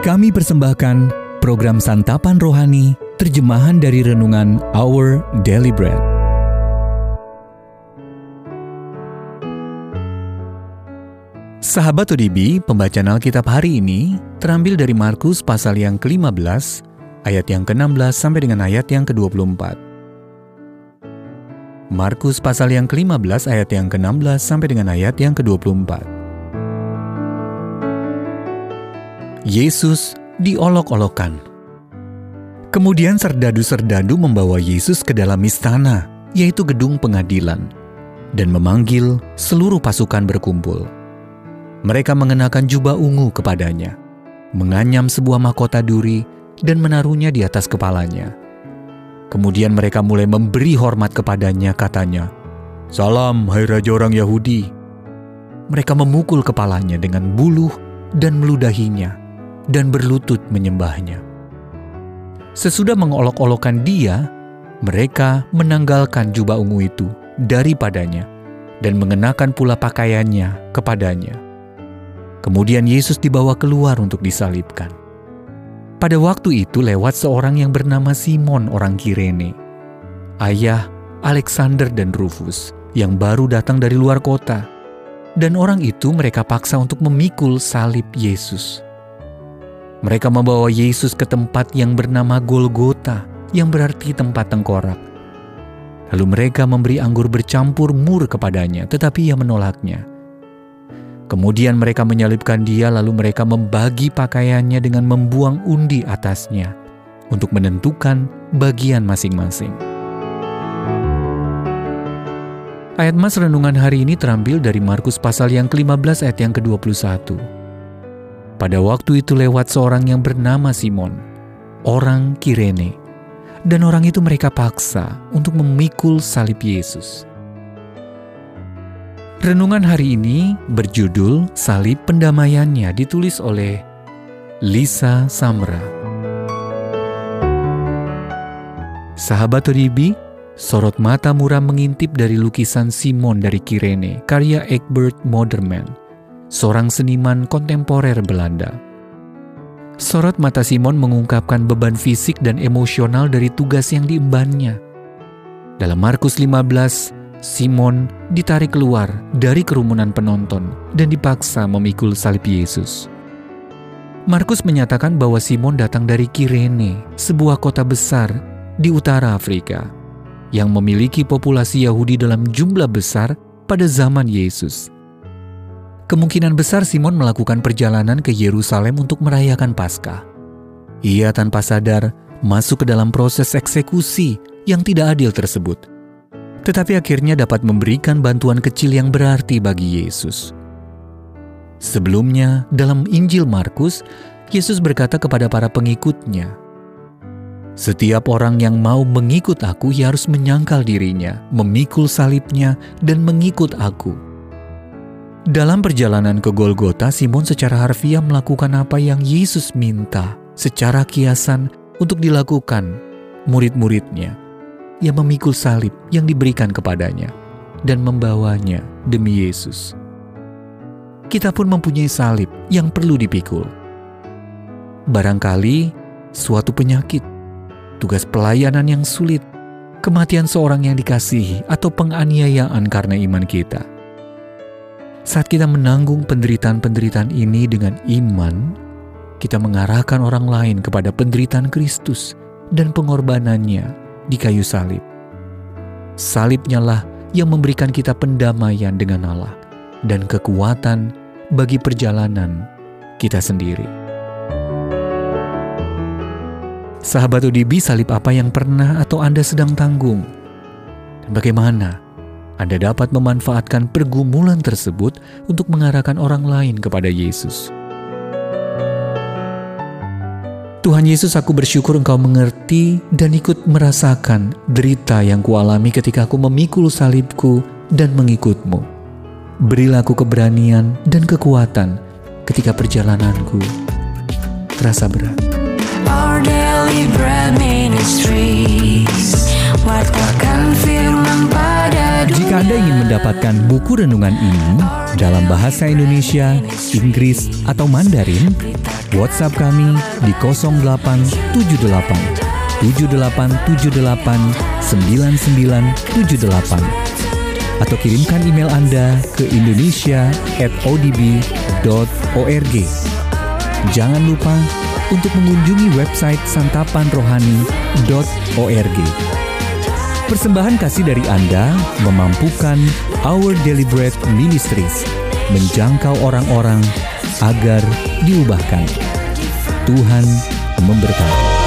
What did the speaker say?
Kami persembahkan program Santapan Rohani, terjemahan dari Renungan Our Daily Bread. Sahabat ODB, pembacaan Alkitab hari ini terambil dari Markus pasal yang ke-15, ayat yang ke-16 sampai dengan ayat yang ke-24. Markus pasal yang ke-15 ayat yang ke-16 sampai dengan ayat yang ke-24. Yesus diolok-olokkan. Kemudian serdadu-serdadu membawa Yesus ke dalam istana, yaitu gedung pengadilan, dan memanggil seluruh pasukan berkumpul. Mereka mengenakan jubah ungu kepadanya, menganyam sebuah mahkota duri, dan menaruhnya di atas kepalanya. Kemudian mereka mulai memberi hormat kepadanya, katanya, Salam, hai Raja orang Yahudi. Mereka memukul kepalanya dengan buluh dan meludahinya, dan berlutut menyembahnya. Sesudah mengolok-olokkan dia, mereka menanggalkan jubah ungu itu daripadanya dan mengenakan pula pakaiannya kepadanya. Kemudian Yesus dibawa keluar untuk disalibkan. Pada waktu itu lewat seorang yang bernama Simon orang Kirene, ayah Alexander dan Rufus yang baru datang dari luar kota. Dan orang itu mereka paksa untuk memikul salib Yesus. Mereka membawa Yesus ke tempat yang bernama Golgota, yang berarti tempat tengkorak. Lalu mereka memberi anggur bercampur mur kepadanya, tetapi ia menolaknya. Kemudian mereka menyalibkan dia, lalu mereka membagi pakaiannya dengan membuang undi atasnya untuk menentukan bagian masing-masing. Ayat Mas Renungan hari ini terambil dari Markus pasal yang ke-15 ayat yang ke-21. Pada waktu itu lewat seorang yang bernama Simon, orang Kirene, dan orang itu mereka paksa untuk memikul salib Yesus. Renungan hari ini berjudul Salib Pendamaiannya ditulis oleh Lisa Samra. Sahabat Ribi, sorot mata murah mengintip dari lukisan Simon dari Kirene, karya Egbert Moderman seorang seniman kontemporer Belanda. Sorot mata Simon mengungkapkan beban fisik dan emosional dari tugas yang diembannya. Dalam Markus 15, Simon ditarik keluar dari kerumunan penonton dan dipaksa memikul salib Yesus. Markus menyatakan bahwa Simon datang dari Kirene, sebuah kota besar di utara Afrika, yang memiliki populasi Yahudi dalam jumlah besar pada zaman Yesus. Kemungkinan besar Simon melakukan perjalanan ke Yerusalem untuk merayakan Paskah. Ia tanpa sadar masuk ke dalam proses eksekusi yang tidak adil tersebut. Tetapi akhirnya dapat memberikan bantuan kecil yang berarti bagi Yesus. Sebelumnya, dalam Injil Markus, Yesus berkata kepada para pengikutnya, "Setiap orang yang mau mengikut Aku, ia harus menyangkal dirinya, memikul salibnya, dan mengikut Aku." Dalam perjalanan ke Golgota, Simon secara harfiah melakukan apa yang Yesus minta secara kiasan untuk dilakukan murid-muridnya. Ia memikul salib yang diberikan kepadanya dan membawanya demi Yesus. Kita pun mempunyai salib yang perlu dipikul. Barangkali suatu penyakit, tugas pelayanan yang sulit, kematian seorang yang dikasihi, atau penganiayaan karena iman kita – saat kita menanggung penderitaan-penderitaan ini dengan iman, kita mengarahkan orang lain kepada penderitaan Kristus dan pengorbanannya di kayu salib. Salibnya lah yang memberikan kita pendamaian dengan Allah dan kekuatan bagi perjalanan kita sendiri. Sahabat UDB, salib apa yang pernah atau Anda sedang tanggung? Dan bagaimana anda dapat memanfaatkan pergumulan tersebut untuk mengarahkan orang lain kepada Yesus. Tuhan Yesus, aku bersyukur Engkau mengerti dan ikut merasakan derita yang kualami ketika aku memikul salibku dan mengikutmu. Berilah aku keberanian dan kekuatan ketika perjalananku terasa berat. Our daily bread ministries, Jika Anda ingin mendapatkan buku renungan ini dalam bahasa Indonesia, Inggris, atau Mandarin, WhatsApp kami di 0878 7878 9978 atau kirimkan email Anda ke indonesia@odb.org. Jangan lupa untuk mengunjungi website santapanrohani.org. Persembahan kasih dari Anda memampukan Our Deliberate Ministries menjangkau orang-orang agar diubahkan. Tuhan memberkati.